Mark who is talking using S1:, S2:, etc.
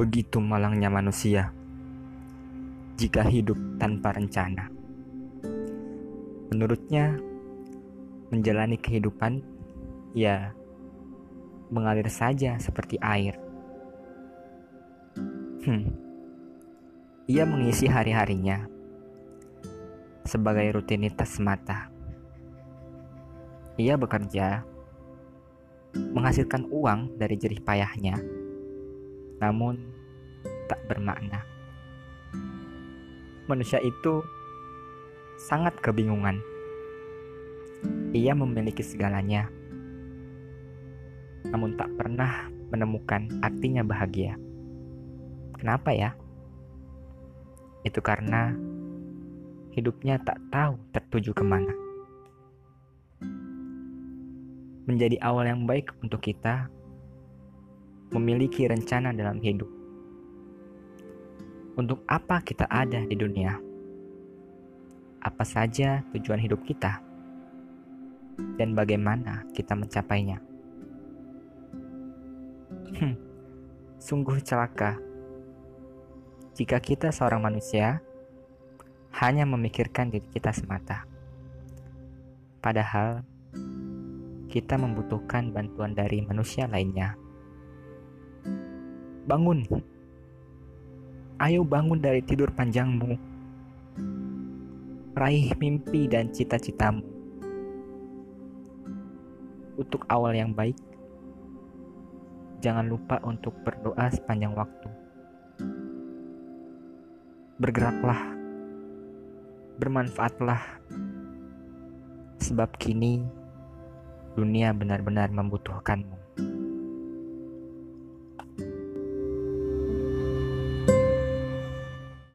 S1: Begitu malangnya manusia jika hidup tanpa rencana. Menurutnya, menjalani kehidupan ya mengalir saja seperti air. Hmm. Ia mengisi hari-harinya sebagai rutinitas semata. Ia bekerja menghasilkan uang dari jerih payahnya namun tak bermakna. Manusia itu sangat kebingungan. Ia memiliki segalanya, namun tak pernah menemukan artinya bahagia. Kenapa ya? Itu karena hidupnya tak tahu tertuju ke mana. Menjadi awal yang baik untuk kita memiliki rencana dalam hidup. Untuk apa kita ada di dunia? Apa saja tujuan hidup kita? Dan bagaimana kita mencapainya? Hmm, sungguh celaka jika kita seorang manusia hanya memikirkan diri kita semata. Padahal kita membutuhkan bantuan dari manusia lainnya. Bangun. Ayo bangun dari tidur panjangmu. Raih mimpi dan cita-citamu. Untuk awal yang baik, jangan lupa untuk berdoa sepanjang waktu. Bergeraklah, bermanfaatlah, sebab kini dunia benar-benar membutuhkanmu.